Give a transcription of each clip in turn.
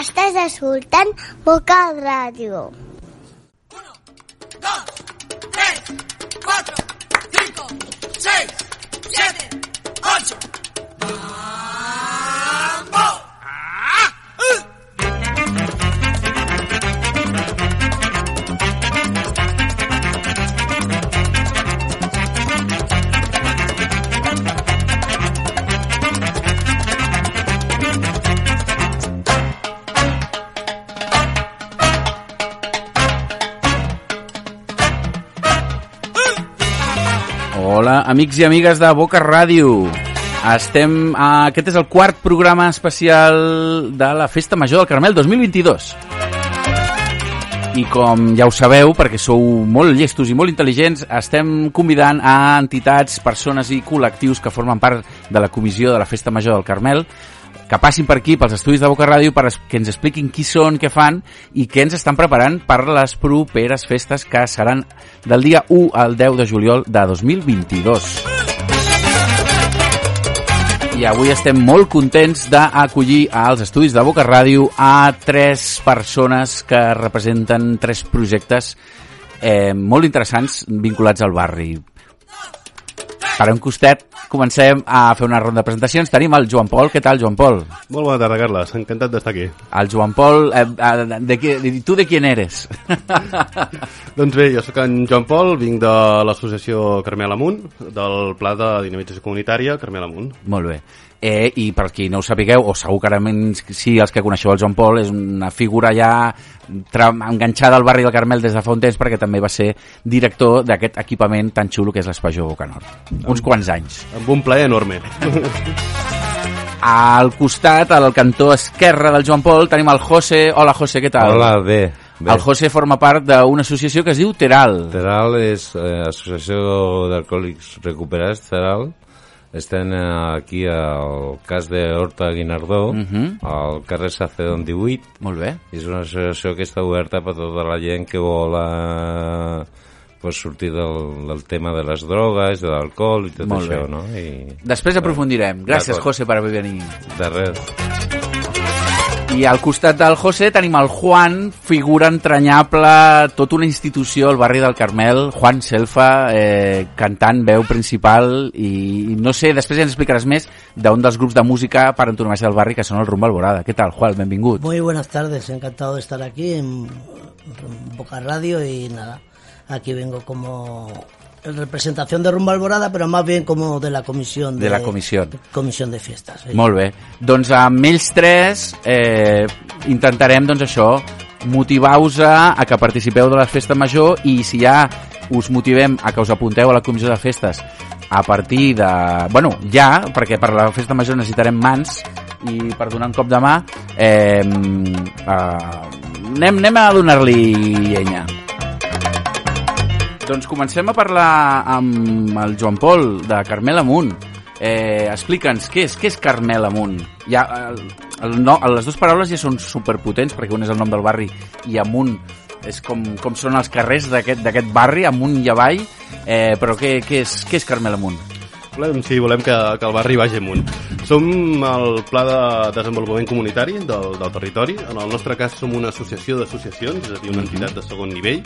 Estàs escoltant Boca Ràdio. dos, tres, cuatro, cinco, seis, siete, ocho. ¡Mambo! Amics i amigues de Boca Ràdio. Estem... A... Aquest és el quart programa especial de la Festa Major del Carmel 2022. I com ja ho sabeu, perquè sou molt llestos i molt intel·ligents, estem convidant a entitats, persones i col·lectius que formen part de la comissió de la Festa Major del Carmel que passin per aquí, pels estudis de Boca Ràdio, per que ens expliquin qui són, què fan i què ens estan preparant per les properes festes que seran del dia 1 al 10 de juliol de 2022. I avui estem molt contents d'acollir als estudis de Boca Ràdio a tres persones que representen tres projectes eh, molt interessants vinculats al barri. Per un costat, comencem a fer una ronda de presentacions. Tenim el Joan Pol. Què tal, Joan Pol? Molt bona tarda, Carles. Encantat d'estar aquí. El Joan Pol, eh, eh, de, qui, de, tu de quién eres? Doncs bé, jo sóc en Joan Pol, vinc de l'associació Carmel Amunt, del Pla de Dinamització Comunitària Carmel Amunt. Molt bé. Eh, I per qui no ho sapigueu, o segur que ara menys sí els que coneixeu el Joan Pol, és una figura ja enganxada al barri del Carmel des de fa un temps perquè també va ser director d'aquest equipament tan xulo que és l'Espajó Boca Nord. Uns quants anys. Amb un plaer enorme. Al costat, al cantó esquerre del Joan Pol, tenim el José. Hola, José, què tal? Hola, bé. bé. El José forma part d'una associació que es diu Teral. Teral és eh, Associació d'Alcohòlics Recuperats, Teral. Estem eh, aquí al cas de Horta Guinardó, Mhm. al carrer Sacedón 18. Molt bé. És una associació que està oberta per tota la gent que vol eh, pues, sortir del, del tema de les drogues, de l'alcohol i tot Molt això, bé. no? I Després aprofundirem. Gràcies. José, per venir. de res. I al costat del José tenim el Juan, figura entranyable, tota una institució al barri del Carmel, Juan Selfa, eh, cantant, veu principal, i, no sé, després ja ens explicaràs més d'un dels grups de música per antonomàcia del barri, que són el Rumba Alborada. Què tal, Juan? Benvingut. Muy buenas tardes, encantado de estar aquí en, Boca Radio y nada, aquí vengo como representación de Rumba Alborada, pero más bien como de la comisión De la comisión. comisión de fiestas. sí. Molt bé. Doncs amb ells tres eh, intentarem, doncs això, motivar-vos a, a que participeu de la festa major i si ja us motivem a que us apunteu a la comissió de festes a partir de... Bueno, ja, perquè per la festa major necessitarem mans i per donar un cop de mà eh, eh, anem, anem a donar-li llenya. Doncs comencem a parlar amb el Joan Pol de Carmel Amunt. Eh, Explica'ns, què és, què és Carmel Amunt? Ja, el, el no, les dues paraules ja són superpotents, perquè un és el nom del barri i Amunt és com, com són els carrers d'aquest barri, amunt i avall, eh, però què, què, és, què és Carmel Amunt? Volem, sí, volem que, que el barri vagi amunt. Som el Pla de Desenvolupament Comunitari del, del territori. En el nostre cas som una associació d'associacions, és a dir, una entitat de segon nivell,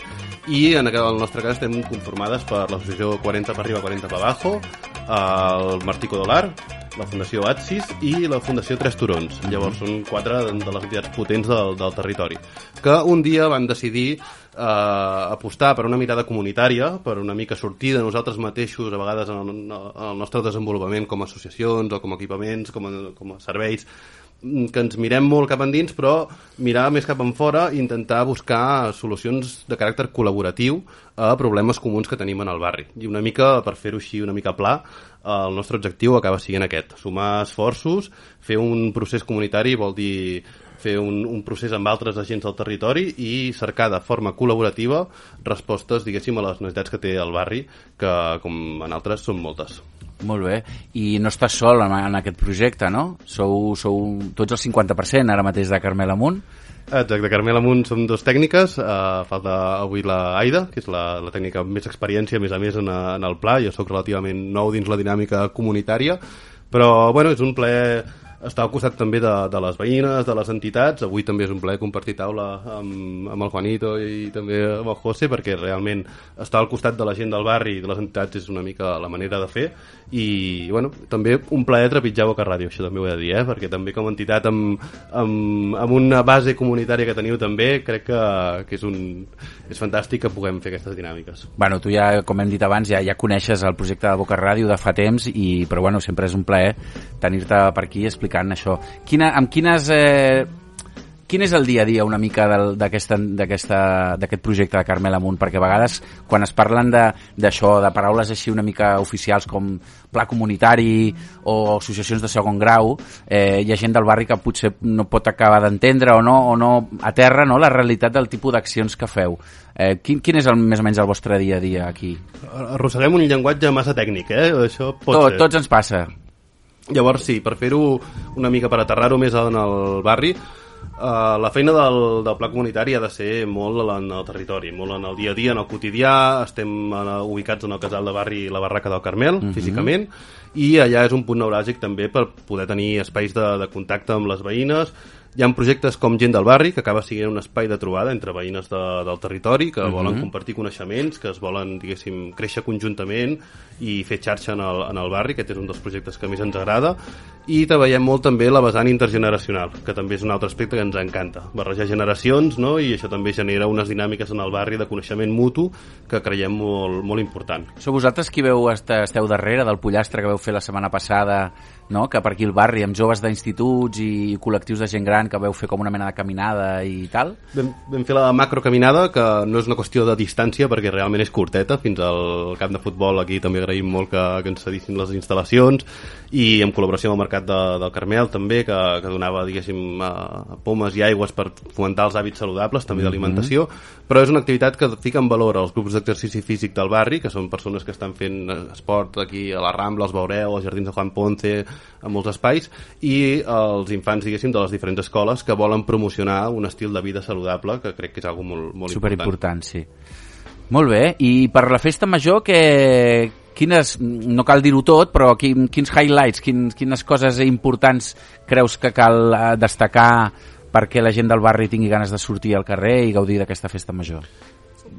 i en el nostre cas estem conformades per l'associació 40 per arriba, 40 per abajo, el Martí Codolar, la Fundació Atsis i la Fundació Tres Turons. Llavors són quatre de les entitats potents del, del territori, que un dia van decidir eh, apostar per una mirada comunitària, per una mica sortir de nosaltres mateixos, a vegades en el, en el nostre desenvolupament com a associacions o com a equipaments, com a, com a serveis, que ens mirem molt cap endins, però mirar més cap en fora i intentar buscar solucions de caràcter col·laboratiu a problemes comuns que tenim en el barri. I una mica, per fer-ho així una mica pla, el nostre objectiu acaba sent aquest, sumar esforços, fer un procés comunitari vol dir fer un, un procés amb altres agents del territori i cercar de forma col·laborativa respostes, diguéssim, a les necessitats que té el barri, que, com en altres, són moltes. Molt bé. I no estàs sol en, en aquest projecte, no? Sou, sou tots el 50% ara mateix de Carmel Amunt. Exacte, Carmel Amunt som dos tècniques, uh, falta avui la Aida, que és la, la tècnica amb més experiència, a més a més, en, en el pla, jo sóc relativament nou dins la dinàmica comunitària, però bueno, és un ple està al costat també de, de les veïnes, de les entitats. Avui també és un plaer compartir taula amb, amb el Juanito i també amb el José, perquè realment estar al costat de la gent del barri i de les entitats és una mica la manera de fer. I, bueno, també un plaer trepitjar Boca Ràdio, això també ho he de dir, eh? perquè també com a entitat amb, amb, amb una base comunitària que teniu també, crec que, que és, un, és fantàstic que puguem fer aquestes dinàmiques. Bueno, tu ja, com hem dit abans, ja, ja coneixes el projecte de Boca Ràdio de fa temps, i, però bueno, sempre és un plaer tenir-te per aquí explicant això. Quina, amb quines... Eh, quin és el dia a dia una mica d'aquest projecte de Carmel Amunt? Perquè a vegades quan es parlen de- d'això, de, de paraules així una mica oficials com pla comunitari o associacions de segon grau, eh, hi ha gent del barri que potser no pot acabar d'entendre o no, o no aterra no, la realitat del tipus d'accions que feu. Eh, quin, quin és el, més o menys el vostre dia a dia aquí? Arrosseguem un llenguatge massa tècnic, eh? Això pot Tot, ser. tots ens passa. Llavors, sí, per fer-ho una mica per aterrar-ho més en el barri, Uh, la feina del, del pla comunitari ha de ser molt en el territori, molt en el dia a dia, en el quotidià, estem en, ubicats en el casal de barri La Barraca del Carmel, uh -huh. físicament, i allà és un punt neuràgic també per poder tenir espais de, de contacte amb les veïnes, hi ha projectes com Gent del Barri, que acaba sent un espai de trobada entre veïnes de, del territori, que uh -huh. volen compartir coneixements, que es volen, diguéssim, créixer conjuntament i fer xarxa en el, en el barri, aquest és un dels projectes que més ens agrada, i treballem molt també la vessant intergeneracional, que també és un altre aspecte que ens encanta. Barrejar generacions, no?, i això també genera unes dinàmiques en el barri de coneixement mutu que creiem molt, molt important. Sou vosaltres qui veu est- esteu darrere del pollastre que veu fer la setmana passada, no? que per aquí al barri, amb joves d'instituts i col·lectius de gent gran que veu fer com una mena de caminada i tal? Vam, vam fer la macrocaminada, que no és una qüestió de distància, perquè realment és curteta, fins al camp de futbol. Aquí també agraïm molt que, que ens cedissin les instal·lacions, i en col·laboració amb el Mercat de, del Carmel, també, que, que donava, diguéssim, pomes i aigües per fomentar els hàbits saludables, també d'alimentació, però és una activitat que fica en valor els grups d'exercici físic del barri, que són persones que estan fent eh, esport aquí a la Rambla, als Veureu, als Jardins de Juan Ponce, a molts espais, i els infants, diguéssim, de les diferents escoles que volen promocionar un estil de vida saludable, que crec que és algo molt, molt important. Superimportant, sí. Molt bé, i per la festa major, que, quines, no cal dir-ho tot, però quin, quins highlights, quins, quines coses importants creus que cal eh, destacar perquè la gent del barri tingui ganes de sortir al carrer i gaudir d'aquesta festa major?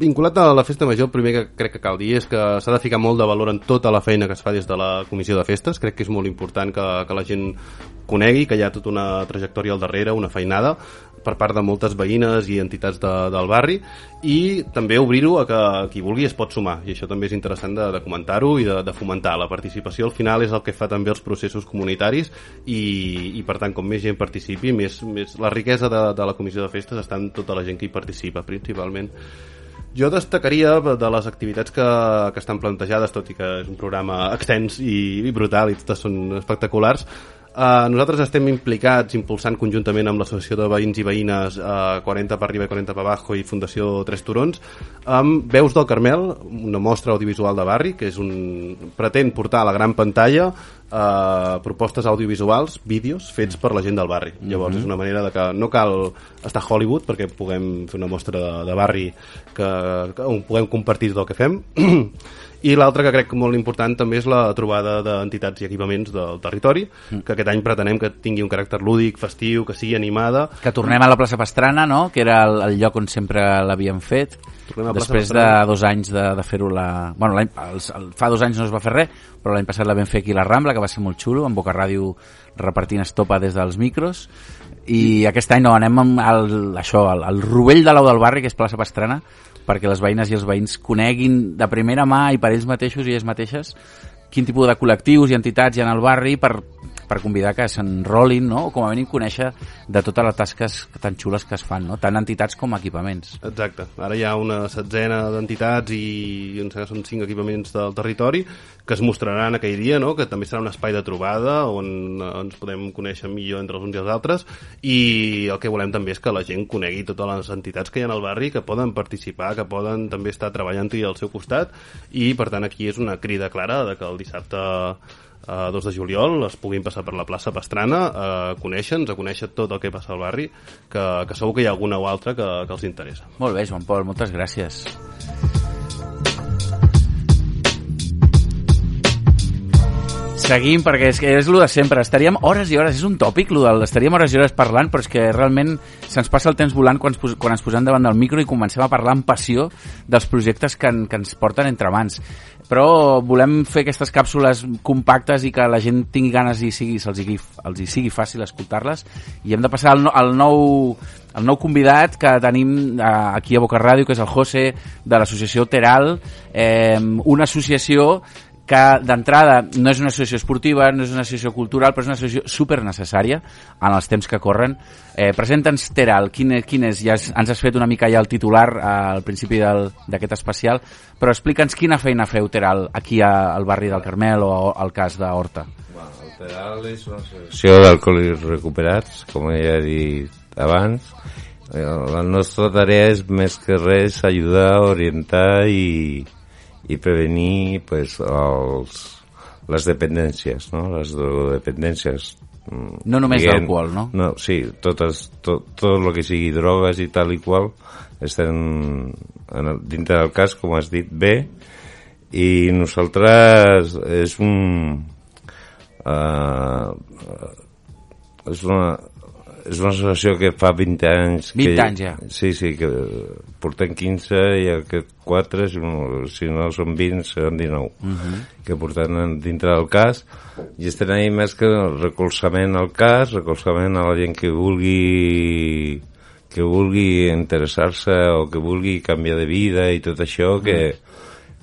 Vinculat a la festa major, el primer que crec que cal dir és que s'ha de ficar molt de valor en tota la feina que es fa des de la comissió de festes. Crec que és molt important que, que la gent conegui que hi ha tota una trajectòria al darrere, una feinada, per part de moltes veïnes i entitats de, del barri i també obrir-ho a que qui vulgui es pot sumar i això també és interessant de, de comentar-ho i de, de fomentar. La participació al final és el que fa també els processos comunitaris i, i per tant com més gent participi més, més la riquesa de, de la comissió de festes està en tota la gent que hi participa principalment jo destacaria de les activitats que, que estan plantejades, tot i que és un programa extens i, i brutal i totes són espectaculars, Uh, nosaltres estem implicats, impulsant conjuntament amb l'Associació de Veïns i Veïnes uh, 40 per arriba i 40 per abajo i Fundació Tres Turons, amb Veus del Carmel, una mostra audiovisual de barri, que és un... pretén portar a la gran pantalla uh, propostes audiovisuals, vídeos, fets per la gent del barri. Llavors és una manera de que no cal estar a Hollywood perquè puguem fer una mostra de, de barri que, que, on puguem compartir tot el que fem i l'altre que crec molt important també és la trobada d'entitats i equipaments del territori, que aquest any pretenem que tingui un caràcter lúdic, festiu, que sigui animada. Que tornem a la plaça Pastrana, no? que era el, el lloc on sempre l'havíem fet. Després de dos anys de, de fer-ho la... Bueno, els- el, fa dos anys no es va fer res, però l'any passat la vam fer aquí a la Rambla, que va ser molt xulo, amb Boca Ràdio repartint estopa des dels micros. I aquest any no, anem amb el, això, el, el rovell de l'au del barri, que és plaça Pastrana, perquè les veïnes i els veïns coneguin de primera mà i per ells mateixos i elles mateixes quin tipus de col·lectius i entitats hi ha al barri per, per convidar que s'enrolin, no? o com a mínim conèixer de totes les tasques tan xules que es fan, no? tant entitats com equipaments. Exacte. Ara hi ha una setzena d'entitats i em sembla són cinc equipaments del territori que es mostraran aquell dia, no? que també serà un espai de trobada on eh, ens podem conèixer millor entre els uns i els altres i el que volem també és que la gent conegui totes les entitats que hi ha al barri, que poden participar, que poden també estar treballant-hi al seu costat i per tant aquí és una crida clara de que el dissabte a 2 de juliol es puguin passar per la plaça Pastrana a conèixer-nos, a conèixer tot el que passa al barri, que, que segur que hi ha alguna o altra que, que els interessa. Molt bé, Joan Pol, moltes gràcies. Seguim, perquè és, és el de sempre. Estaríem hores i hores, és un tòpic, lo del, estaríem hores i hores parlant, però és que realment se'ns passa el temps volant quan, quan ens posem davant del micro i comencem a parlar amb passió dels projectes que, en, que ens porten entre mans. Però volem fer aquestes càpsules compactes i que la gent tingui ganes i sigui, se'ls sigui, els hi sigui fàcil escoltar-les. I hem de passar al, no, al nou el nou convidat que tenim eh, aquí a Boca Ràdio, que és el José de l'associació Teral, eh, una associació que d'entrada no és una associació esportiva, no és una associació cultural, però és una associació super necessària en els temps que corren. Eh, Presenta'ns Teral, quin, quin és? Ja ens has fet una mica ja el titular eh, al principi d'aquest especial, però explica'ns quina feina feu Teral aquí a, al barri del Carmel o al cas d'Horta. El Teral és una associació d'alcohòlics recuperats, com ja he dit abans. Eh, La nostra tarea és més que res ajudar, orientar i, i prevenir pues, els, les dependències, no? les drogodependències. Mm, No només diguem- l'alcohol, no? No, sí, totes, tot, tot el que sigui drogues i tal i qual estan en el, dintre del cas, com has dit, bé, i nosaltres és un... Uh, és una és una associació que fa 20 anys 20 que, anys ja. sí, sí, que portem 15 i aquest 4 si no, si no són 20 seran 19 Mhm. que portem dintre del cas i estem ahí més que recolzament al cas recolzament a la gent que vulgui que vulgui interessar-se o que vulgui canviar de vida i tot això que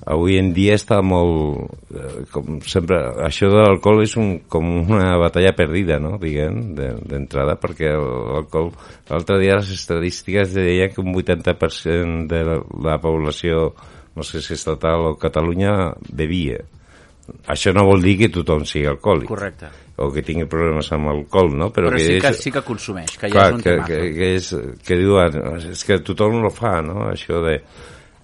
avui en dia està molt eh, com sempre, això de l'alcohol és un, com una batalla perdida no? diguem, de- d'entrada perquè l'alcohol, l'altre dia les estadístiques deien que un 80% de la, la població no sé si estatal o Catalunya bevia això no vol dir que tothom sigui alcohòlic Correcte. o que tingui problemes amb alcohol no? Però, que sí, que, és- sí que consumeix, que ja Clar, és un que, tema. que, que, és, que diuen, és que tothom lo fa, no? Això de...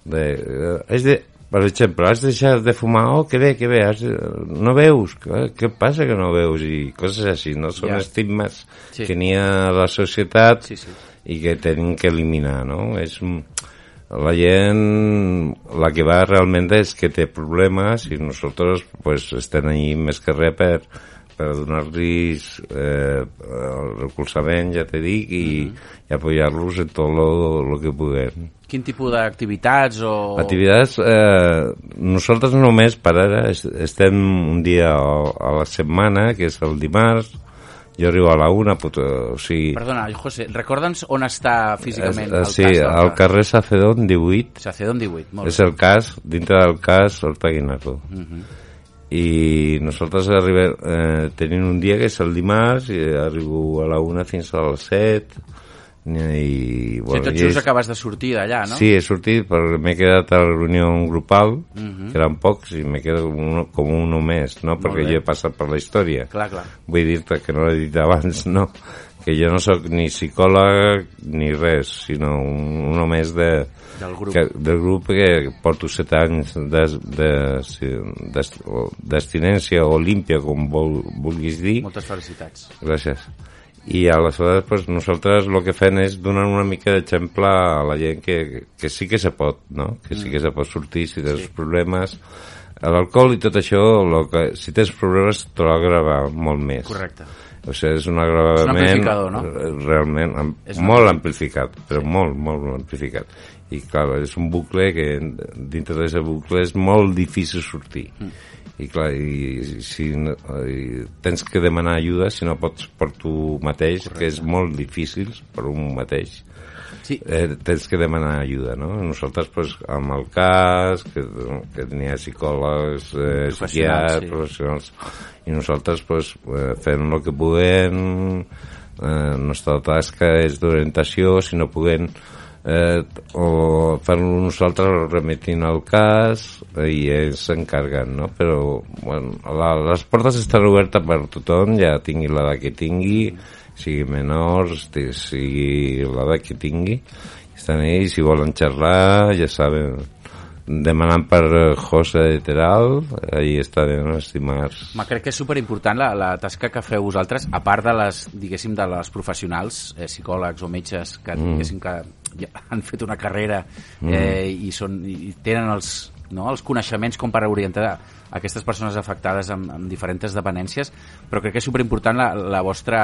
de eh, és de per exemple, has deixat de fumar, oh, que bé, que bé, has, no veus, què, què passa que no veus? I coses així, no? Són Ja. estigmes Sí. que n'hi ha a la societat Sí, sí. i que tenim que eliminar, no? És, la gent, la que va realment és que té problemes i nosaltres pues, estem allí més que res per, per donar-los eh, el recolzament, ja t'he dit, i, i apoyar-los en tot el que puguem. Quin tipus d'activitats o... Activitats, eh, nosaltres només per ara es- estem un dia a, la setmana, que és el dimarts, jo arribo a la una, pot, o sigui... Perdona, José, recorda'ns on està físicament eh, el sí, cas del al carrer Sacedón 18, Sacedón 18, molt és el cas, dintre del cas Horta Guinardó. I nosaltres arribem, eh, tenim un dia que és el dimarts i arribo a la una fins a les set i, Sí, bueno, tot i just és- acabes de sortir d'allà, no? Sí, he sortit perquè m'he quedat a la reunió grupal, Mhm. que eren pocs, i m'he quedat un, com un només, no? Perquè bé. jo he passat per la història. Clar, clar. Vull dir-te que no l'he dit abans, no? Que jo no sóc ni psicòleg ni res, sinó un, un només de, Del grup. que, del grup que porto set anys d'es- de- d'es- o límpia, com vol, vulguis dir. Moltes felicitats. Gràcies. I aleshores pues, nosaltres el que fem és donar una mica d'exemple a la gent que, que sí que se pot, no? que sí que se pot sortir si tens sí. problemes. L'alcohol i tot això, lo que, si tens problemes, te l'agrava molt més. Correcte. O sigui, és un agravament... És un amplificador, no? Realment, am, És molt amplificat, però molt, molt amplificat. I, clar, és un bucle que dintre d'aquest bucle és molt difícil sortir. Mm. I, clar, i, si i tens que demanar ajuda si no pots per tu mateix, Correcte. que és molt difícil per un mateix. Sí, Eh, tens que demanar ajuda, no? Nosaltres, pues, amb el cas, que, que ha psicòlegs, eh, Professionals, psiquiatres, sí. professionals, i nosaltres, pues, eh, fem el que puguem, eh, la nostra tasca és d'orientació, si no puguem eh, o fer-lo nosaltres remetint al cas eh, i ells s'encarguen, no? Però, bueno, la, les portes estan obertes per tothom, ja tingui l'edat que tingui, sigui menor, esti- sigui l'edat que tingui, estan ahí, si volen xerrar, ja saben, demanant per eh, José de Teral, ahí estarem els dimarts. Ma, crec que és superimportant la, la tasca que feu vosaltres, a part de les, diguéssim, de les professionals, eh, psicòlegs o metges que, mm. diguéssim, que ja han fet una carrera eh, i, són, i tenen els, no? els coneixements com per orientar aquestes persones afectades amb, amb diferents dependències, però crec que és superimportant la, la, vostra,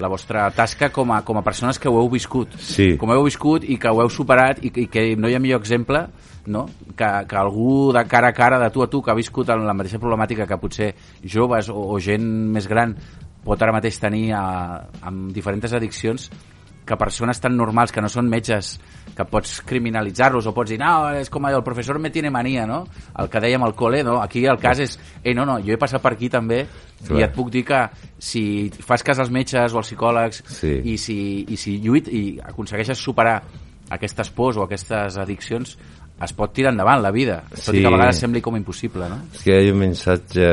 la vostra tasca com a, com a persones que ho heu viscut. Sí. Com heu viscut i que ho heu superat i, i que no hi ha millor exemple no? que, que algú de cara a cara, de tu a tu, que ha viscut en la mateixa problemàtica que potser joves o, o gent més gran pot ara mateix tenir a, amb diferents addiccions que persones tan normals, que no són metges, que pots criminalitzar-los o pots dir, no, és com el professor me tiene mania, no? El que dèiem al col·le, no? Aquí el cas és, eh, no, no, jo he passat per aquí també Clar. i et puc dir que si fas cas als metges o als psicòlegs Sí. i si, i si lluit i aconsegueixes superar aquestes pors o aquestes addiccions, es pot tirar endavant la vida, tot i Sí. que a vegades sembli com impossible, no? És que hi ha un missatge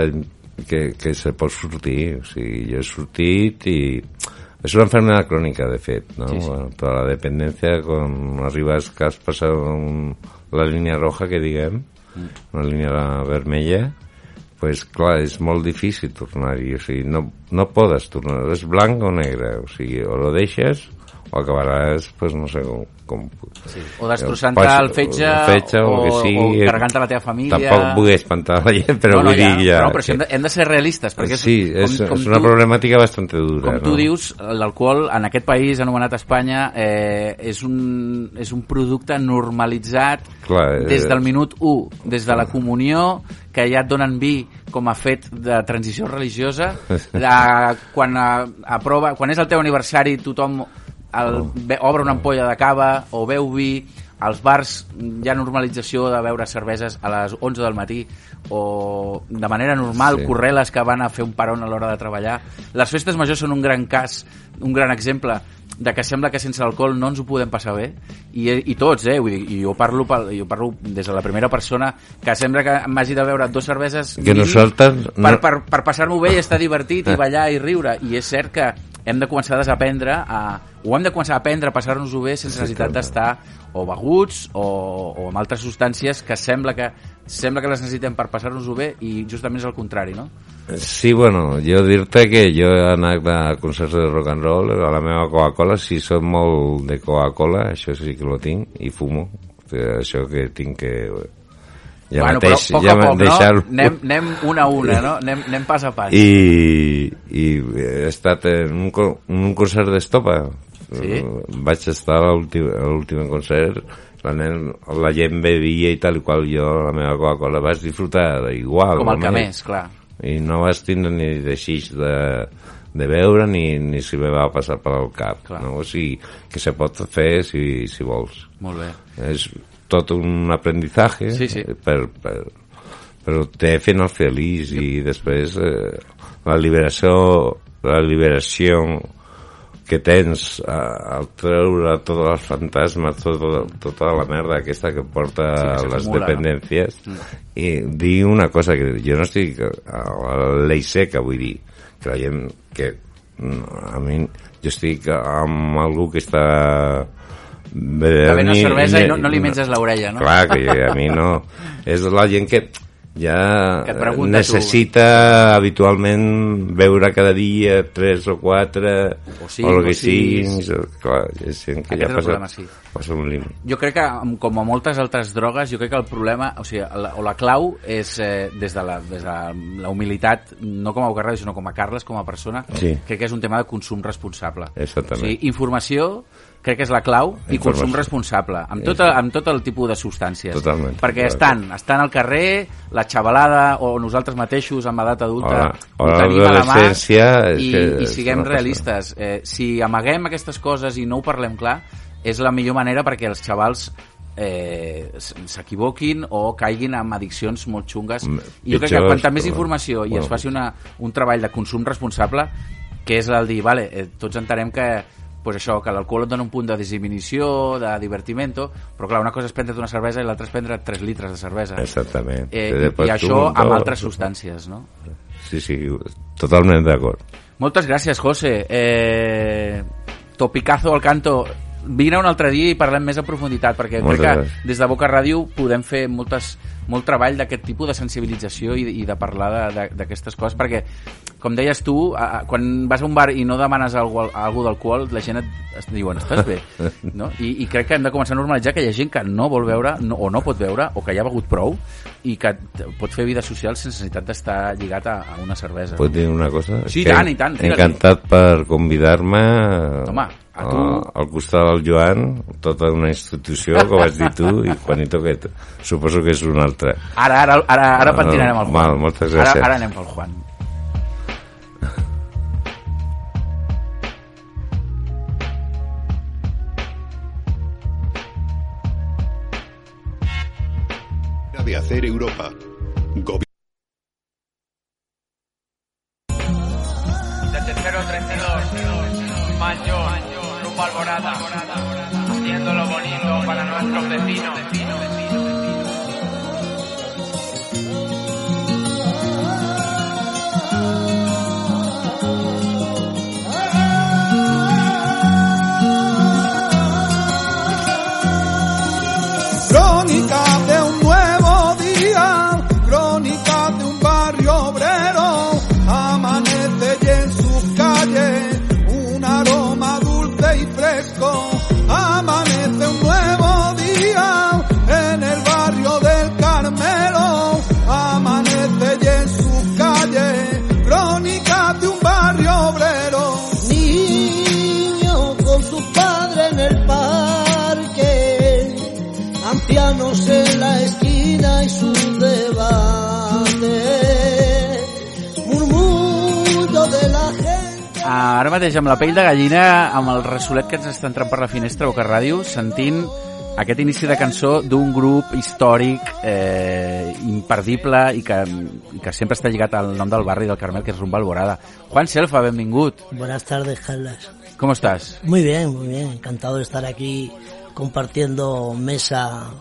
que, que se pot sortir. O sigui, jo he sortit i... És una enfermedad crònica, de fet, no? Sí, sí. Bueno, però la dependència, quan arribes que has passat un, la línia roja, que diguem, Mm. una línia vermella, pues clar, és molt difícil tornar-hi, o sigui, no, no podes tornar, és blanc o negre, o sigui, o lo deixes o acabaràs, pues no sé com... com Sí. O destrossant-te el fetge, el fetge o, o, que sigui, o carregant-te la teva família... Tampoc vull espantar la gent, però no, no, vull dir ja... Però, no, però si hem, de, hem de ser realistes, perquè és, sí, és, és una problemàtica bastant dura. com tu no? dius, l'alcohol en aquest país anomenat Espanya eh, és, un, és un producte normalitzat Clar, eh, des del minut 1, des de la comunió, que ja et donen vi com a fet de transició religiosa, de, quan, a, aprova, quan és el teu aniversari tothom el, ve, obre una ampolla de cava o beu vi, als bars hi ha normalització de beure cerveses a les 11 del matí o de manera normal Sí. correles que van a fer un paron a l'hora de treballar. Les festes majors són un gran cas, un gran exemple de que sembla que sense alcohol no ens ho podem passar bé i, i tots, eh? Vull dir, i jo parlo, pel, jo parlo des de la primera persona que sembla que m'hagi de beure dos cerveses Que nosaltres per, no- per, per passar-m'ho bé i estar divertit i ballar i riure i és cert que hem de començar a desaprendre a, o hem de començar a aprendre a passar-nos-ho bé sense necessitat d'estar o beguts o, o amb altres substàncies que sembla que sembla que les necessitem per passar-nos-ho bé i justament és el contrari, no? Sí, bueno, jo dir-te que jo he anat a concerts de rock and roll, a la meva Coca-Cola, si soc molt de Coca-Cola, això sí que lo tinc, i fumo. Això que tinc que... Ja bueno, mateix, però poc ja a poc, no? deixar-ho. Anem, anem una a una, no? Anem, anem pas a pas. I, i he estat en un, en un concert d'estopa Sí? vaig estar a l'últim concert la, nen, la gent bevia i tal i qual jo la meva Coca-Cola vaig disfrutar igual Com el que més, clar. i no vas tindre ni deixix de, de veure ni, ni si me va passar per al cap Clar. no? o sigui, que se pot fer si, si vols Molt bé. és tot un aprendizaje Sí, sí. Per, per, però te fent el feliç i després eh, la liberació la liberació que tens al treure tots els fantasmes, tota, tota la merda aquesta que porta Sí, que les s'acumula, no? dependències i dir una cosa que jo no estic a la llei seca vull dir gent que mm, a mi jo estic amb algú que està Que ven una cervesa i no, no li menges l'orella, no? Clar, que a mi no. És la gent que ja Que necessita habitualment veure cada dia tres o quatre O cinc, o el que sigui. Clar, és gent que Aquest ja passa, problema, sí. passa un límit. Jo crec que, amb- com a moltes altres drogues, jo crec que el problema, o sigui, la, o la clau és eh, des de la, des de la humilitat, no com a Bocarradi, sinó com a Carles, com a persona, Sí. crec que és un tema de consum responsable. Exactament. O sigui, informació crec que és la clau i Informació. consum responsable, amb tot, amb tot el tipus de substàncies. Totalment. Perquè estan, estan al carrer, la xavalada o nosaltres mateixos amb edat adulta ho tenim a la mà i, que i siguem realistes. Eh, si amaguem aquestes coses i no ho parlem clar, és la millor manera perquè els xavals eh, s'equivoquin o caiguin en addiccions molt xungues. Mm, I jo crec que quanta més informació i bueno. es faci una, un treball de consum responsable, que és el dir, vale, eh, tots entenem que pues això, que l'alcohol et dona un punt de disminució, de divertimento, però clar, una cosa és prendre't una cervesa i l'altra és prendre 3 litres de cervesa. Exactament. Eh, i, I això amb altres substàncies, no? Sí, sí, totalment d'acord. Moltes gràcies, José. Eh, topicazo al canto. Vine un altre dia i parlem més en profunditat, perquè Moltes crec que des de Boca Ràdio podem fer moltes, molt treball d'aquest tipus de sensibilització i, i de parlar d'aquestes coses, perquè, com deies tu, a, a, quan vas a un bar i no demanes algú, algú d'alcohol, la gent et, et diuen, estàs bé? No? I, I crec que hem de començar a normalitzar que hi ha gent que no vol veure, no, o no pot veure, o que ja ha begut prou, i que pot fer vida social sense necessitat d'estar lligat a, a una cervesa. Puc dir una cosa? Sí, i tant, i tant. Encantat per convidar-me Home, a tu. a- al costat del Joan, tota una institució, que vaig dir tu, i Juanito, que suposo que és un altre. Ara, ara, ara, ara Ah, pentinarem el Juan. val, moltes gràcies. Ara, ara anem pel Juan. de hacer Europa. Gobi- la pell de gallina, amb el ressolet que ens està entrant per la finestra Boca Ràdio, sentint aquest inici de cançó d'un grup històric eh, imperdible i que, que sempre està lligat al nom del barri del Carmel, que és Rumba Alborada. Juan Selfa, benvingut. Buenas tardes, Carlas. Com estàs? Muy bien, muy bien. Encantado de estar aquí compartiendo mesa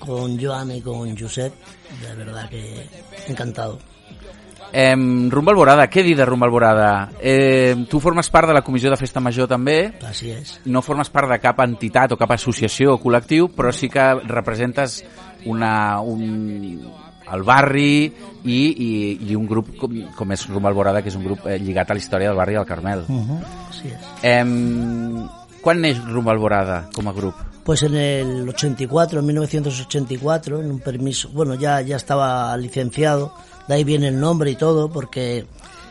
con Joan y con Josep. De verdad que encantado. Eh, Rumba Alborada, què dir de Rumba Alborada? Eh, tu formes part de la comissió de Festa Major també, Así es. no formes part de cap entitat o cap associació o col·lectiu, però sí que representes una, un, el barri i, i, i un grup com, com és Rumba Alborada, que és un grup eh, lligat a la història del barri del Carmel. Ujú, Así es. Eh, quan neix Rumba Alborada com a grup? Pues en el 84, en 1984, en un permiso, bueno, ya, ya estaba licenciado, de ahí viene el nombre y todo, porque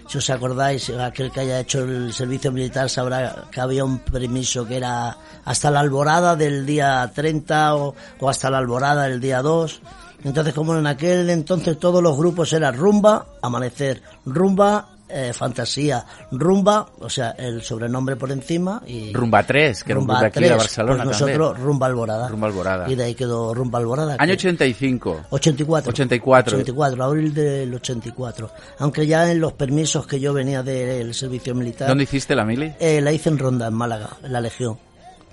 si os acordáis, aquel que haya hecho el servicio militar sabrá que había un permiso que era hasta la alborada del día 30 o, o hasta la alborada del día 2. Entonces, como en aquel entonces todos los grupos eran rumba, amanecer, rumba, eh, fantasía, rumba, o sea, el sobrenombre por encima y Rumba 3, que era un grup Rumba d'aquí de 3, Barcelona pues nosotros Rumba Alborada. Rumba Alborada. Y de ahí quedó Rumba Alborada. Que- 85. 84. 84. 84, abril del 84. Aunque ya en los permisos que yo venía del servicio militar, ¿Dónde hiciste la mili? eh, la hice en Ronda, en Málaga, en la Legión.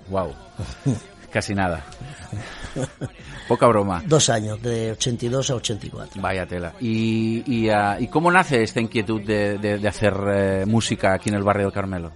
Wow. Casi nada. Poca broma. Dos años, de 82 a 84. Vaya tela. ¿Y, y, ah, ¿y cómo nace esta inquietud de, de- de hacer eh, música aquí en el barrio del Carmelo?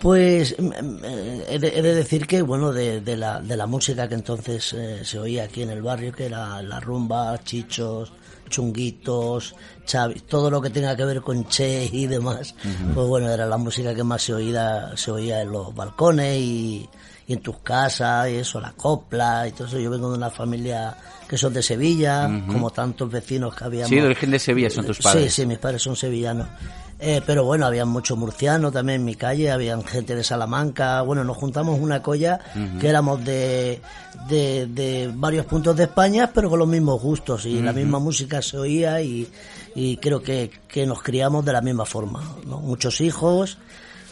Pues mm, eh, he de, he de decir que, bueno, de, de la, de la música que entonces eh, se oía aquí en el barrio, que era la rumba, chichos, chunguitos, chavi, todo lo que tenga que ver con Che y demás, pues bueno, era la música que más se oía, se oía en los balcones y, y en tus casas y eso, la copla y todo eso. Yo vengo de una familia que son de Sevilla, como tantos vecinos que habíamos. Sí, de origen de Sevilla son tus padres. Sí, sí, mis padres son sevillanos. Eh, pero bueno, había mucho murciano también en mi calle, habían gente de Salamanca. Bueno, nos juntamos una colla que éramos de, de, de varios puntos de España, pero con los mismos gustos y la misma música se oía y, y creo que, que nos criamos de la misma forma. ¿no? Muchos hijos.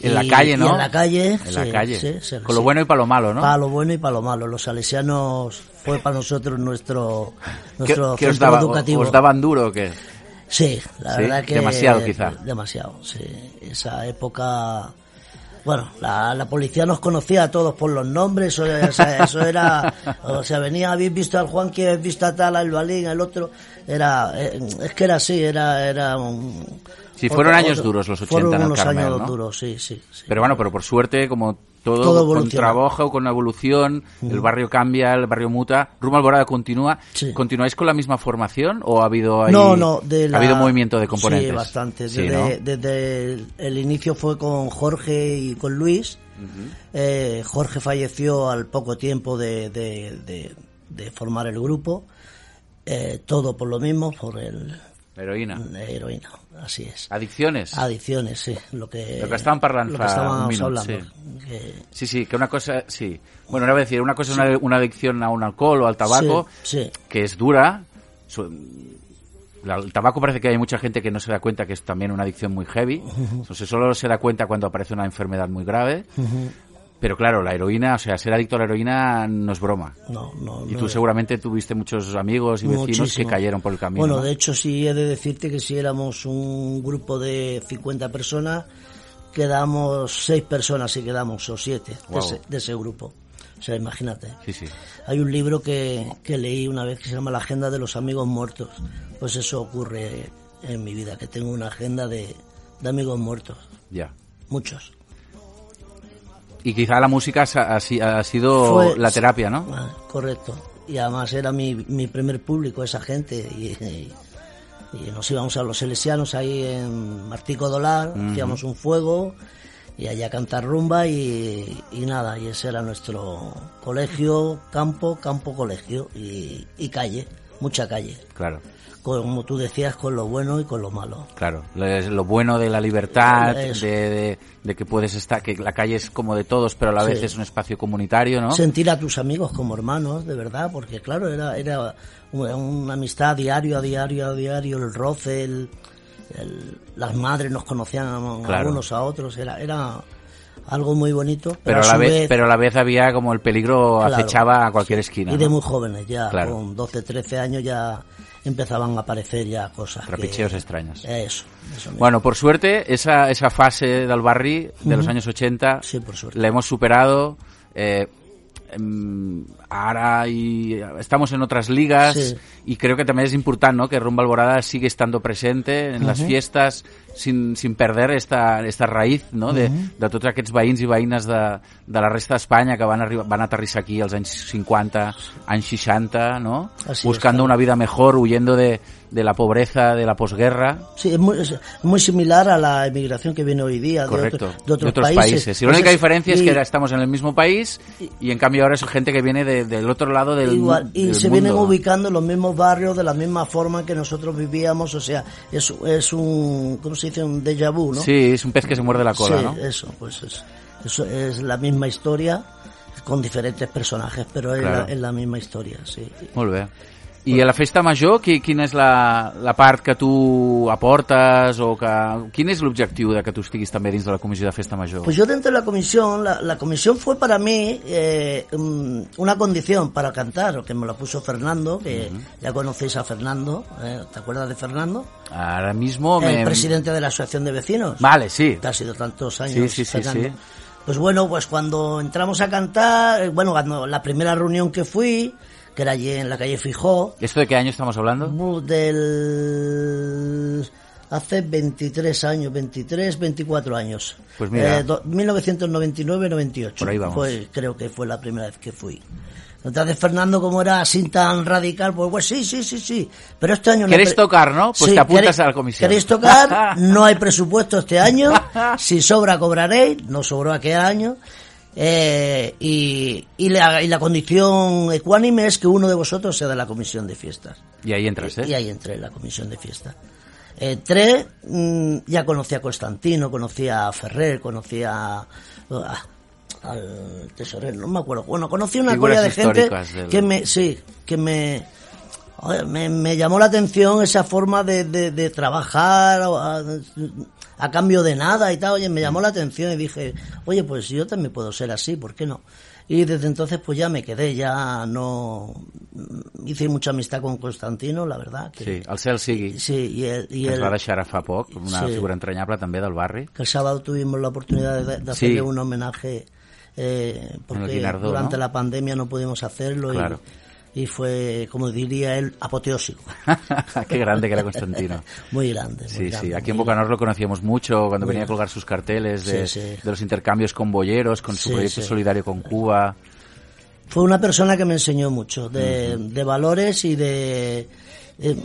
En la calle, ¿no? en la calle. En la calle. Con lo bueno y para lo malo, ¿no? Para lo bueno y para lo malo. Los salesianos fue para nosotros nuestro, ¿Qué, nuestro qué os, centro daba, educativo. ¿Os daban duro o qué? Sí, la verdad que... Demasiado, quizá. Demasiado, sí. Esa época... Bueno, la, la policía nos conocía a todos por los nombres, o sea, eso era... O sea, venía, habéis visto al Juan, que habéis visto a tal, al Balín, al otro... Era... eh, Es que era así, era... era un, Sí, fueron años duros los 80 Fueron en el unos Carmel, años ¿no? duros, sí, sí. sí. Pero bueno, pero por suerte, como todo, Todo con trabajo, con evolución, el barrio cambia, el barrio muta. Rumbo Alborada continúa. Sí. ¿Continuáis con la misma formación o ha habido ahí, No, no, de la- ha habido movimiento de componentes? Sí, bastante. Sí, Desde, ¿no? desde el, el inicio fue con Jorge y con Luis. Eh, Jorge falleció al poco tiempo de, de- de- de formar el grupo. Eh, todo por lo mismo, por el, Heroína. la heroína. Así es. Adicciones. Adicciones, sí. Lo que, Lo que estaban parlant lo que estábamos un minut, hablando. sí. Que- Sí, sí, que una cosa, sí. Bueno, era decir, una cosa es una, una adicción a un alcohol o al tabaco, Sí, que es dura. El tabaco parece que hay mucha gente que no se da cuenta que es también una adicción muy heavy. Entonces solo se da cuenta cuando aparece una enfermedad muy grave. Pero claro, la heroína, o sea, ser adicto a la heroína no es broma. No, no, Y tú seguramente tuviste muchos amigos y vecinos Muchísimo. que cayeron por el camino. Bueno, ¿no? de hecho sí he de decirte que si éramos un grupo de 50 personas, quedamos 6 personas y quedamos, o 7 Guau. de, ese, de ese grupo. O sea, imagínate. Sí, sí. Hay un libro que, que leí una vez que se llama La Agenda de los Amigos Muertos. Pues eso ocurre en mi vida, que tengo una agenda de, de amigos muertos. Ya. Muchos. Y quizá la música ha, sido Fue- la terapia, ¿no? Ah, correcto. Y además era mi, mi primer público, esa gente. Y, y- y nos íbamos a los Salesianos ahí en Martico Dolar, hacíamos un fuego y allá cantar rumba y, y nada, y ese era nuestro colegio, campo, campo, colegio y, y calle, mucha calle. Claro. Como tú decías, con lo bueno y con lo malo. Claro, lo, bueno de la libertad, de, de- de que puedes estar, que la calle es como de todos, pero a la Sí. vez es un espacio comunitario, ¿no? sentir a tus amigos como hermanos, de verdad, porque claro, era, era una, una amistad diario, a diario, a diario, el roce, el, el- las madres nos conocían a, Claro. unos a otros, era, era algo muy bonito, pero, a la vez, vez- pero a la vez había como el peligro Claro. acechaba a cualquier esquina. y de ¿no? muy jóvenes ya, Claro. con 12, 13 años ya empezaban a aparecer ya cosas. Trapicheos extraños. Eso. Bueno, por suerte, esa, esa fase del barri de los años 80 Sí, por suerte. la hemos superado. eh, em, ahora y estamos en otras ligas Sí. Y creo que también es importante ¿no? que Rumba Alborada sigue estando presente en las fiestes sin, sin perder esta, esta raïz no? de, de tots aquests veïns i veïnes de, de la resta d'Espanya que van, arribar, van aterrissar aquí als anys 50, anys 60, ¿no? Así buscando es, una vida mejor, huyendo de, de la pobreza, de la posguerra. Sí, es muy, es muy similar a la emigración que viene hoy día de, Correcto, otro- de otros, países. Y la única Entonces, diferencia es y- que ahora estamos en el mismo país y en cambio ahora es gente que viene de- del otro lado del, Igual, y del se mundo. vienen ubicando los mismos barrios de la misma forma que nosotros vivíamos, o sea, es, es un, ¿cómo se dice? Un déjà vu, ¿no? Sí, es un pez que se muerde la cola, Sí, ¿no? eso, pues es, eso es la misma historia con diferentes personajes, pero es, la, es la misma historia, sí. Bé. I a la festa major, qui, quina és la, la part que tu aportes o que... Quin és l'objectiu de que tu estiguis també dins de la comissió de festa major? Pues yo dentro de la comisión, la, la comisión fue para mí eh, una condición para cantar, que me lo puso Fernando, que ya conocéis a Fernando, ¿eh? ¿te acuerdas de Fernando? Ahora mismo El me... presidente de la Asociación de Vecinos. Vale, sí. que ha sido tantos años. Sí, sí, sí, Fernando. sí. Pues bueno, pues cuando entramos a cantar, eh, bueno, cuando la primera reunión que fui, que era allí en la calle Fijó, ¿Esto de qué año estamos hablando? del hace 23 años, 23, 24 años. Pues mira. Eh, do- 1999-98. Por ahí vamos. Fue, creo que fue la primera vez que fui. Entonces Fernando, como era así tan radical, pues, pues sí, sí, sí, sí. Pero este año no. ¿Queréis pre- tocar, no? Pues te apuntas ¿queréis- a la comisión. ¿Queréis tocar? No hay presupuesto este año. Si sobra, cobraréis. No sobró aquel año. Eh, y, y, la, y la condición ecuánime es que uno de vosotros sea de la comisión de fiestas. Y ahí entras, ¿eh? Y ahí entré en la comisión de fiesta. Entré, mm, ya conocí a Constantino, conocí a Ferrer, conocí a, a- al tesorero, no me acuerdo. Bueno, conocí una colla de gente del- que me, sí, que me, me, me llamó la atención esa forma de, de, de trabajar a cambio de nada y tal. Oye, me llamó la atención y dije, oye, pues yo también puedo ser así, ¿por qué no? Y desde entonces pues ya me quedé, ya no hice mucha amistad con Constantino, la verdad. Que, Sí, el cel sigui. Sí, y el, el- va deixar fa poc, una Sí. figura entranyable també del barri. que el sábado tuvimos la oportunidad de, de Sí. hacerle un homenaje eh, porque durante ¿no? la pandemia no pudimos hacerlo Claro. y fue, como diría él, apoteósico. Qué grande que era Constantino. muy grande. Muy Sí, grande, sí, aquí en Bocanor lo conocíamos mucho cuando venía a colgar sus carteles de, Sí, sí. de los intercambios con boyeros, con su Sí, proyecto solidario con Cuba. Fue una persona que me enseñó mucho de, de valores y de eh,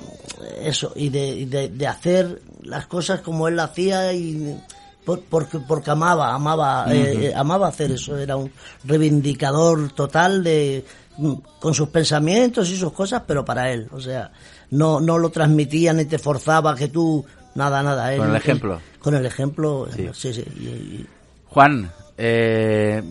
eso y de, y de- de hacer las cosas como él la hacía y por- porque porque amaba amaba eh, eh, amaba hacer eso era un reivindicador total de mm, con sus pensamientos y sus cosas pero para él o sea no no lo transmitía ni te forzaba que tú nada nada él- Con el él- ejemplo. con el ejemplo Sí. sí sí, y- y Juan, eh,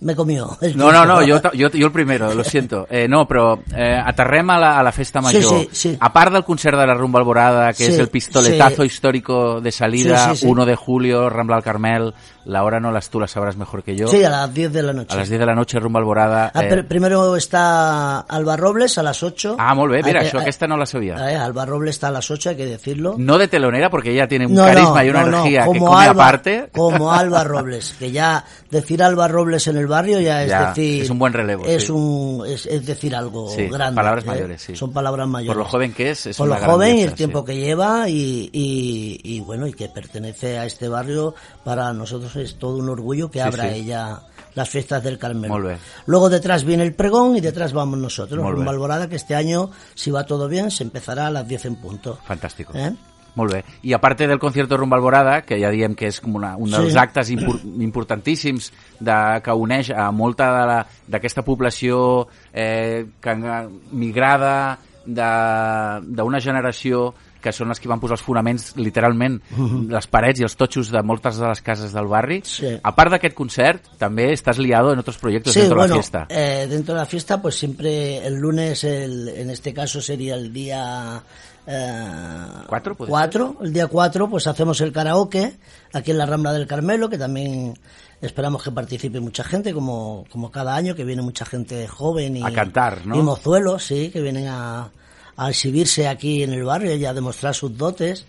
me comió no, no, no, jo, jo, jo el primero, lo siento. Eh, no, però eh, aterrem a la, a la festa Sí, major. sí, sí. A part del concert de la Rumba Alborada, que Sí, es el pistoletazo sí. histórico de salida, Sí, sí, sí. 1 de julio, Rambla al Carmel, la hora no las tú la sabrás mejor que yo. sí a las 10 de la noche a las 10 de la noche, Rumba Alborada. Ah, eh, pr- primero está Alba Robles a las 8. Ah, molt bé, mira, Hay que- això aquesta no la sabia. Eh, Alba Robles está a las 8, hay que decirlo. No de telonera, porque ella tiene un No, carisma no, y una no, no, energía que como come Alba, aparte. Como Alba Robles, que ya decir Alba Robles en el barrio ya es Ya, decir... es un buen relevo, Es, sí. un, es, es decir algo Sí, grande. palabras ¿eh? mayores, sí. Son palabras mayores. Por lo joven que es, es Por lo joven y el tiempo que lleva y, y, y bueno, y que pertenece a este barrio, para nosotros es todo un orgullo que abra ella las fiestas del Carmelo. Luego detrás viene el pregón y detrás vamos nosotros. Rumba Alborada, que este año, si va todo bien, se empezará a las 10 en punto. Fantàstic. ¿Eh? Molt bé. I a part del concierto Rumba Alborada, que ja diem que és com una, un dels Sí. actes impor importantíssims de, que uneix a molta de d'aquesta població eh, que, migrada de- d'una generació que són els que van posar els fonaments, literalment, les parets i els totxos de moltes de les cases del barri. Sí. A part d'aquest concert, també estás liado en otros proyectos Sí, dentro bueno, de la fiesta. eh, dentro de la fiesta, pues siempre el lunes, el, en este caso sería el día... eh, ¿Cuatro, cuatro, el día 4, pues hacemos el karaoke aquí en la Rambla del Carmelo, que también esperamos que participe mucha gente, como, como cada año, que viene mucha gente joven y, A cantar, ¿no? y mozuelos, sí, que vienen a, a exhibirse aquí en el barrio y a demostrar sus dotes.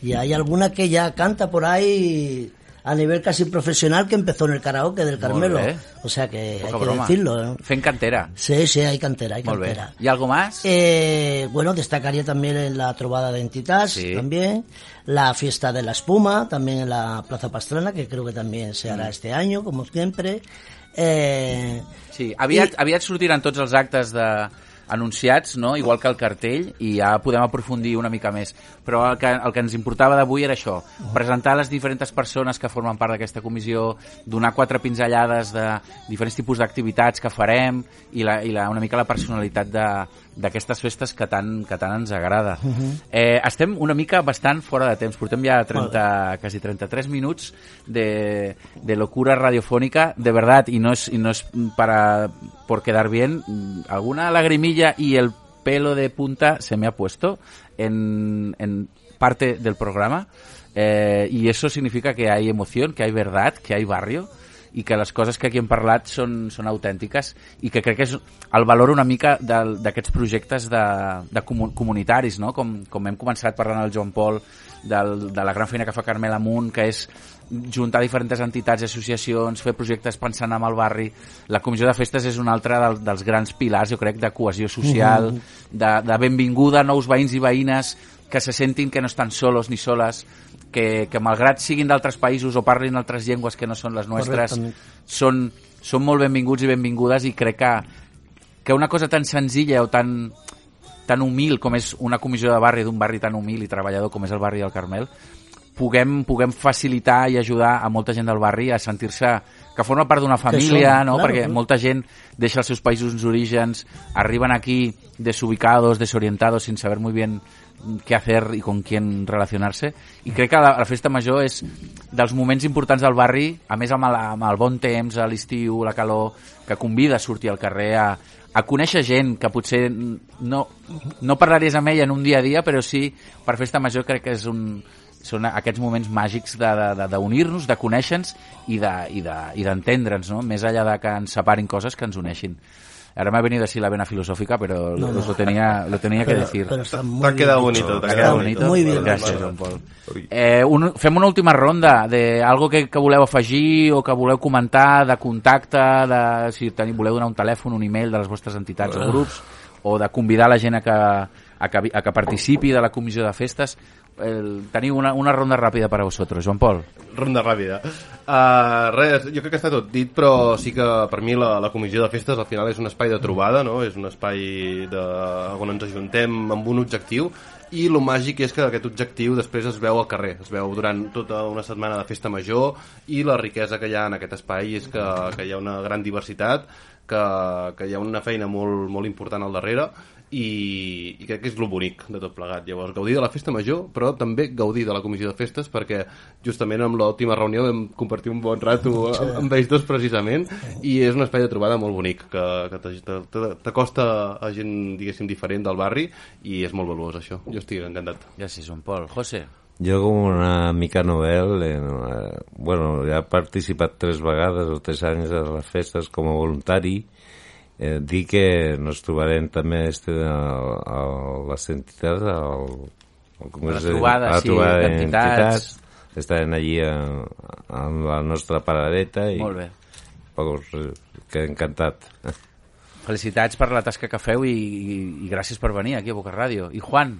Y hay alguna que ya canta por ahí a nivel casi profesional que empezó en el karaoke del Carmelo. O sea que Poca hay que broma. decirlo. ¿eh? Fent cantera. Sí, sí, hay cantera, hay cantera. ¿Y algo más? Eh, bueno, destacaría también en la Trovada de Entitats, Sí. también. La Fiesta de la Espuma, también en la Plaza Pastrana, que creo que también se Mm. hará este año, como siempre. Eh, Sí, aviat, I- aviat sortiran tots els actes de anunciats, no? igual que el cartell, i ja podem aprofundir una mica més. Però el que, el que ens importava d'avui era això, presentar les diferents persones que formen part d'aquesta comissió, donar quatre pinzellades de diferents tipus d'activitats que farem i, la, i la, una mica la personalitat de- d'aquestes festes que tant, que tant ens agrada. eh, estem una mica bastant fora de temps, portem ja 30, quasi 33 minuts de, de locura radiofónica, de verdad, y no es, y no es para por quedar bien, mm, alguna lagrimilla y el pelo de punta se me ha puesto en, en parte del programa eh, y eso significa que hay emoción, que hay verdad, que hay barrio i que les coses que aquí hem parlat són, són autèntiques i que crec que és el valor una mica d'aquests projectes de, de comu comunitaris, no? com, com hem començat parlant el Joan Pol del, de la gran feina que fa Carmel Amunt, que és juntar diferents entitats i associacions, fer projectes pensant en el barri. La comissió de festes és un altre del, dels grans pilars, jo crec, de cohesió social, de, de benvinguda a nous veïns i veïnes que se sentin que no estan solos ni soles, que, que malgrat siguin d'altres països o parlin altres llengües que no són les nostres, són, són molt benvinguts i benvingudes i crec que, que una cosa tan senzilla o tan, tan humil com és una comissió de barri d'un barri tan humil i treballador com és el barri del Carmel, puguem, puguem facilitar i ajudar a molta gent del barri a sentir-se que forma part d'una família, són, no? claro, perquè claro. molta gent deixa els seus països orígens, arriben aquí desubicados, desorientados, sin saber muy bien qué hacer i con quién relacionarse i crec que la, la festa major és dels moments importants del barri a més amb el, amb el bon temps, a l'estiu, la calor que convida a sortir al carrer a, a conèixer gent que potser no, no parlaries amb ella en un dia a dia però sí, per festa major crec que és un, són aquests moments màgics d'unir-nos, de, de, d'unir-nos, de conèixer-nos i de- i de- i d'entendre'ns, no? més enllà de que ens separin coses que ens uneixin. Ahora me ha venido así la vena filosófica, pero No, no. lo tenía, lo tenía que decir. pero está T'ha muy bonito, t'ha ¿Te ha quedat quedat bonito. bonito? Muy bien. Gràcies, Joan Pol. Eh, un, fem una última ronda de algo que, que voleu afegir o que voleu comentar de contacte, de, si teniu, voleu donar un telèfon, un e-mail de les vostres entitats o grups, o de convidar la gent a que, a que, a que participi de la comissió de festes. El, teniu una, una ronda ràpida per a vosaltres, Joan Pol. Ronda ràpida. Uh, res, jo crec que està tot dit, però sí que per mi la, la comissió de festes al final és un espai de trobada, no? és un espai de, on ens ajuntem amb un objectiu i el màgic és que aquest objectiu després es veu al carrer, es veu durant tota una setmana de festa major i la riquesa que hi ha en aquest espai és que, que hi ha una gran diversitat, que, que hi ha una feina molt, molt important al darrere i, i crec que és el bonic de tot plegat. Llavors, gaudir de la festa major, però també gaudir de la comissió de festes, perquè justament amb l'última reunió vam compartir un bon rato amb, amb ells dos precisament, i és un espai de trobada molt bonic, que, que t'acosta a gent, diguéssim, diferent del barri, i és molt valuós això. Jo estic encantat. Gràcies, Joan Pol. José. Jo com una mica novel, en, eh, bueno, ja he participat tres vegades o tres anys a les festes com a voluntari, eh, dir que nos trobarem també este, a, a les entitats, al, al Congrés de- trobades, a la sí, trobada d'entitats. Estarem allí a, amb la nostra paradeta i Molt bé. Pues, eh, que encantat. Felicitats per la tasca que feu i, i, i gràcies per venir aquí a Boca Ràdio. I Juan,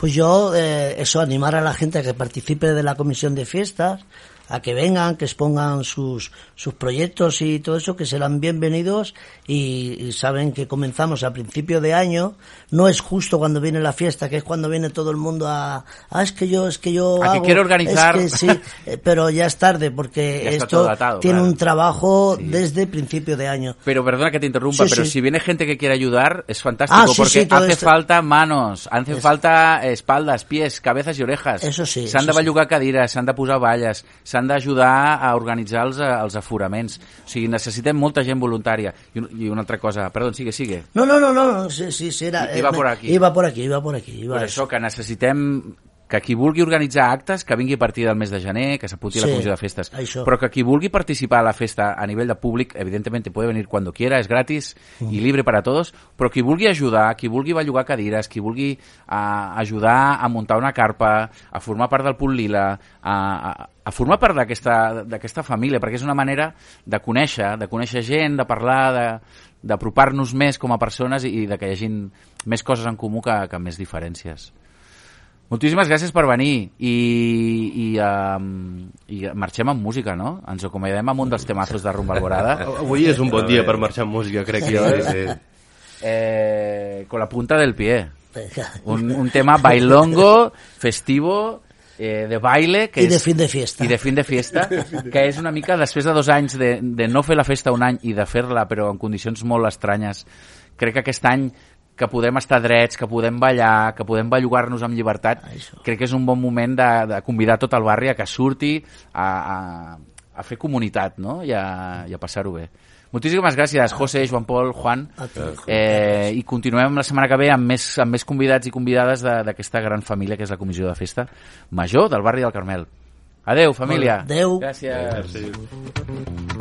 Pues yo, eh, eso, animar a la gente a que participe de la comisión de fiestas, a que vengan, que expongan sus, sus proyectos y todo eso, que serán bienvenidos y, y saben que comenzamos a principio de año. No es justo cuando viene la fiesta, que es cuando viene todo el mundo a, ah, es que yo, es que yo A que quiero organizar. es que sí, eh, pero ya es tarde porque esto atado, tiene claro. un trabajo desde principio de año. pero perdona que te interrumpa, Sí, pero si viene gente que quiere ayudar, es fantástico Ah, porque hace falta manos, hace Es- falta espaldas, pies, cabezas i orejas. Eso sí, S'han de bellugar cadires, s'han de posar valles, s'han d'ajudar a organitzar els, eh, els aforaments. O sigui, necessitem molta gent voluntària. I, un- I una altra cosa, perdó, sigue, sigue. No, no, no, no, sí, sí, sí, era, Iba eh, por aquí. Iba por aquí, iba por aquí. Iba eso. això que necessitem que qui vulgui organitzar actes, que vingui a partir del mes de gener, que s'apunti a la Sí, comissió de festes. això. Però que qui vulgui participar a la festa a nivell de públic, evidentemente puede venir cuando quiera, es gratis y libre para todos, però qui vulgui ajudar, qui vulgui bellugar cadires, qui vulgui a, ajudar a muntar una carpa, a formar part del punt lila, a, a, a formar part d'aquesta d'aquesta família, perquè és una manera de conèixer, de conèixer gent, de parlar, de d'apropar-nos més com a persones i, i de que hi hagin més coses en comú que, que més diferències. Moltíssimes gràcies per venir i, i, um, i marxem amb música, no? Ens acomiadem amb un dels temazos de Rumba Alborada. Avui és un bon dia per marxar amb música, crec jo. Sí, Eh? sí. Eh, con la punta del pie. Un, un tema bailongo, festivo, eh, de baile... Que I de és, fin de fiesta. I de fin de fiesta, que és una mica, després de dos anys de, de no fer la festa un any i de fer-la, però en condicions molt estranyes, crec que aquest any que podem estar drets, que podem ballar, que podem bellugar-nos amb llibertat, Això. crec que és un bon moment de, de convidar tot el barri a que surti a, a, a fer comunitat no? I, a, i a passar-ho bé. Moltíssimes gràcies, José, Joan Pol, Juan. Ti. Eh, I continuem la setmana que ve amb més, amb més convidats i convidades de- d'aquesta gran família que és la Comissió de Festa Major del barri del Carmel. Adeu, família. Adeu. Gràcies. Sí.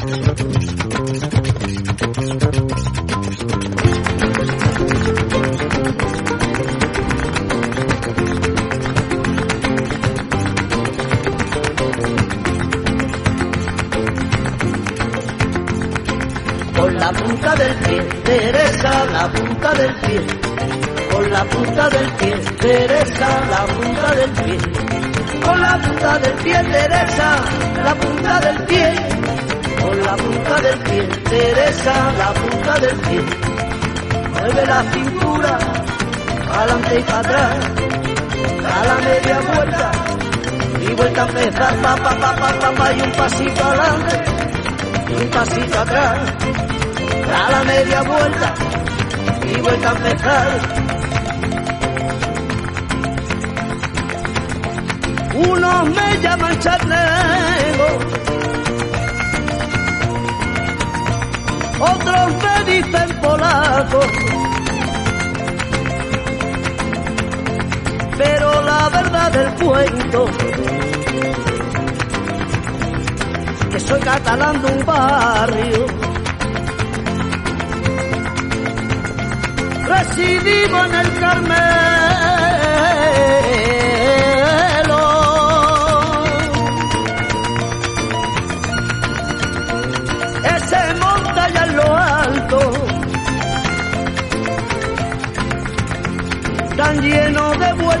Con la punta del pie, Teresa, la punta del pie. Con la punta del pie, Teresa, la punta del pie. Con la punta del pie, Teresa, la punta del pie. La punta del pie, Teresa, la punta del pie. Mueve la cintura, adelante y para atrás. A la media vuelta y vuelta a empezar, pa, pa, pa, pa, pa, pa, y un pasito adelante y un pasito atrás, a la media vuelta y vuelta a empezar. Unos me llaman charnego, otros me dicen polaco. Pero la verdad del cuento que soy catalán de un barrio. Residimos en el Carmelo.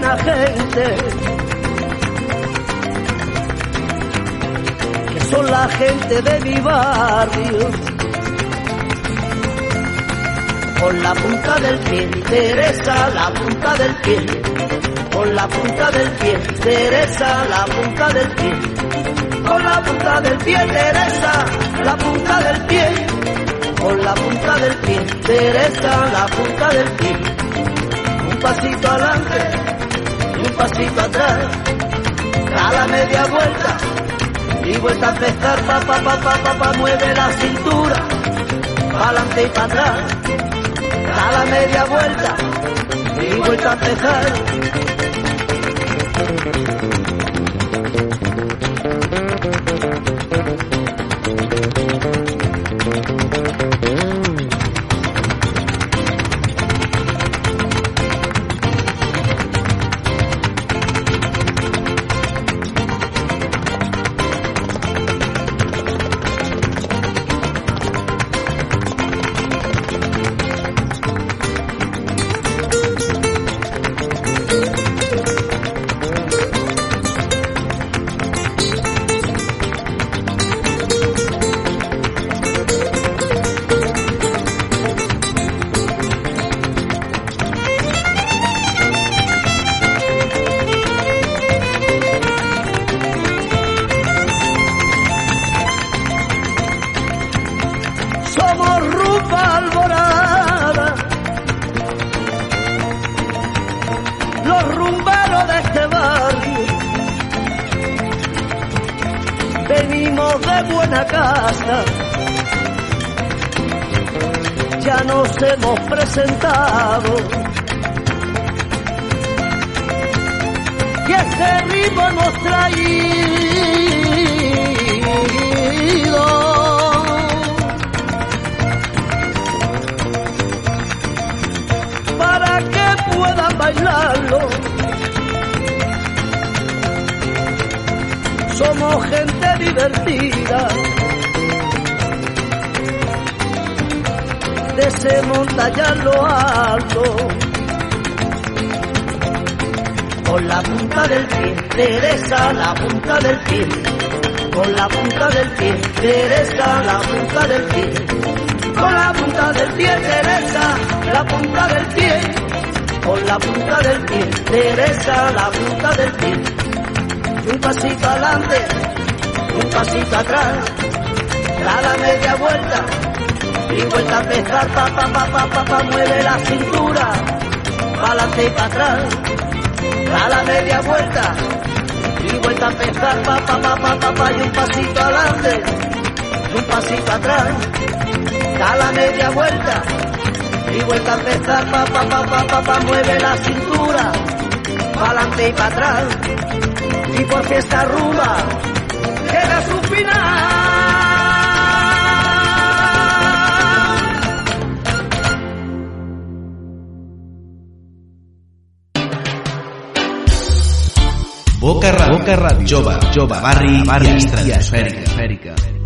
Buena gente. que son la gente de mi barrio. Con la punta del pie, Teresa, la punta del pie. Con la punta del pie, Teresa, la punta del pie. Con la punta del pie, Teresa, la punta del pie. Con la punta del pie, Teresa, la punta del pie. Un pasito adelante, un pasito atrás. A la media vuelta, y vuelta a empezar, pa, pa, pa, pa, pa, pa, mueve la cintura, pa'lante y para atrás, da la media vuelta, y vuelta a empezar. Punta del pie, Teresa, la punta del pie. Con la punta del pie, Teresa, la punta del pie. Con la punta del pie, Teresa, la punta del pie, con la punta del pie, Teresa, la punta del pie. Un pasito adelante, un pasito atrás, da la media vuelta. Y vuelta a empezar, pa, pa, pa, pa, pa, mueve la cintura, pa' adelante y para atrás, da la media vuelta y vuelta a empezar, pa, pa, pa, pa, pa, pa, y un pasito adelante, un pasito atrás da la media vuelta y vuelta a empezar, pa, pa, pa, pa, pa, pa, mueve la cintura, pa' adelante y para atrás, y porque esta rumba llega a su final. Boca Ràdio, Boca Ràdio, jove, jove, barri, barri, i estratosfèrica.